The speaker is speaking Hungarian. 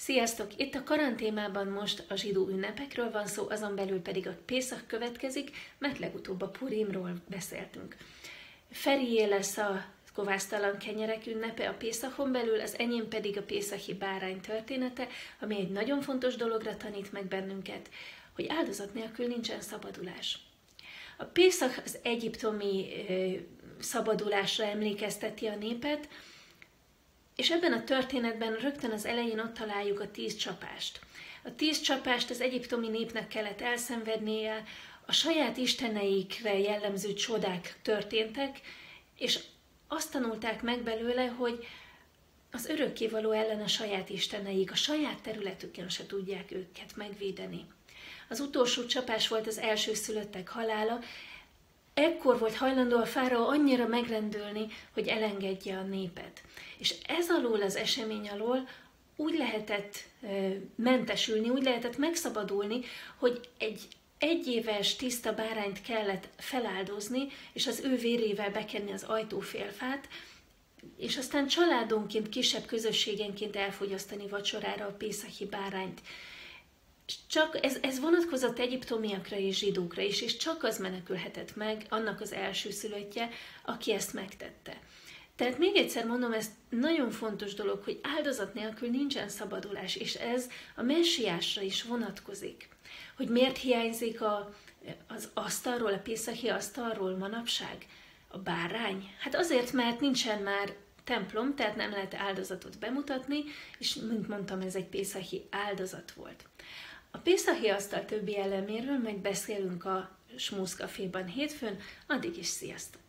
Sziasztok! Itt a karantémában most a zsidó ünnepekről van szó, azon belül pedig a Pészak következik, mert legutóbb a Purimról beszéltünk. Ferié lesz a kovásztalan kenyerek ünnepe a Pészakon belül, az enyém pedig a Pészachi bárány története, ami egy nagyon fontos dologra tanít meg bennünket, hogy áldozat nélkül nincsen szabadulás. A Pészak az egyiptomi szabadulásra emlékezteti a népet, és ebben a történetben rögtön az elején ott találjuk a tíz csapást. A tíz csapást az egyiptomi népnek kellett elszenvednie, a saját isteneikre jellemző csodák történtek, és azt tanulták meg belőle, hogy az örökkévaló ellen a saját isteneik, a saját területükön se tudják őket megvédeni. Az utolsó csapás volt az első szülöttek halála, ekkor volt hajlandó a fáraó annyira megrendülni, hogy elengedje a népet. És ez alól az esemény alól úgy lehetett mentesülni, úgy lehetett megszabadulni, hogy egy egyéves tiszta bárányt kellett feláldozni, és az ő vérével bekenni az ajtófélfát, és aztán családonként, kisebb közösségenként elfogyasztani vacsorára a pészahi bárányt csak ez, ez vonatkozott egyiptomiakra és zsidókra is, és csak az menekülhetett meg, annak az első szülöttje, aki ezt megtette. Tehát még egyszer mondom, ez nagyon fontos dolog, hogy áldozat nélkül nincsen szabadulás, és ez a messiásra is vonatkozik. Hogy miért hiányzik a, az asztalról, a pészahi asztalról manapság a bárány? Hát azért, mert nincsen már templom, tehát nem lehet áldozatot bemutatni, és mint mondtam, ez egy pészahi áldozat volt. A Pészahi asztal többi eleméről majd beszélünk a Smúz Caféban hétfőn, addig is sziasztok!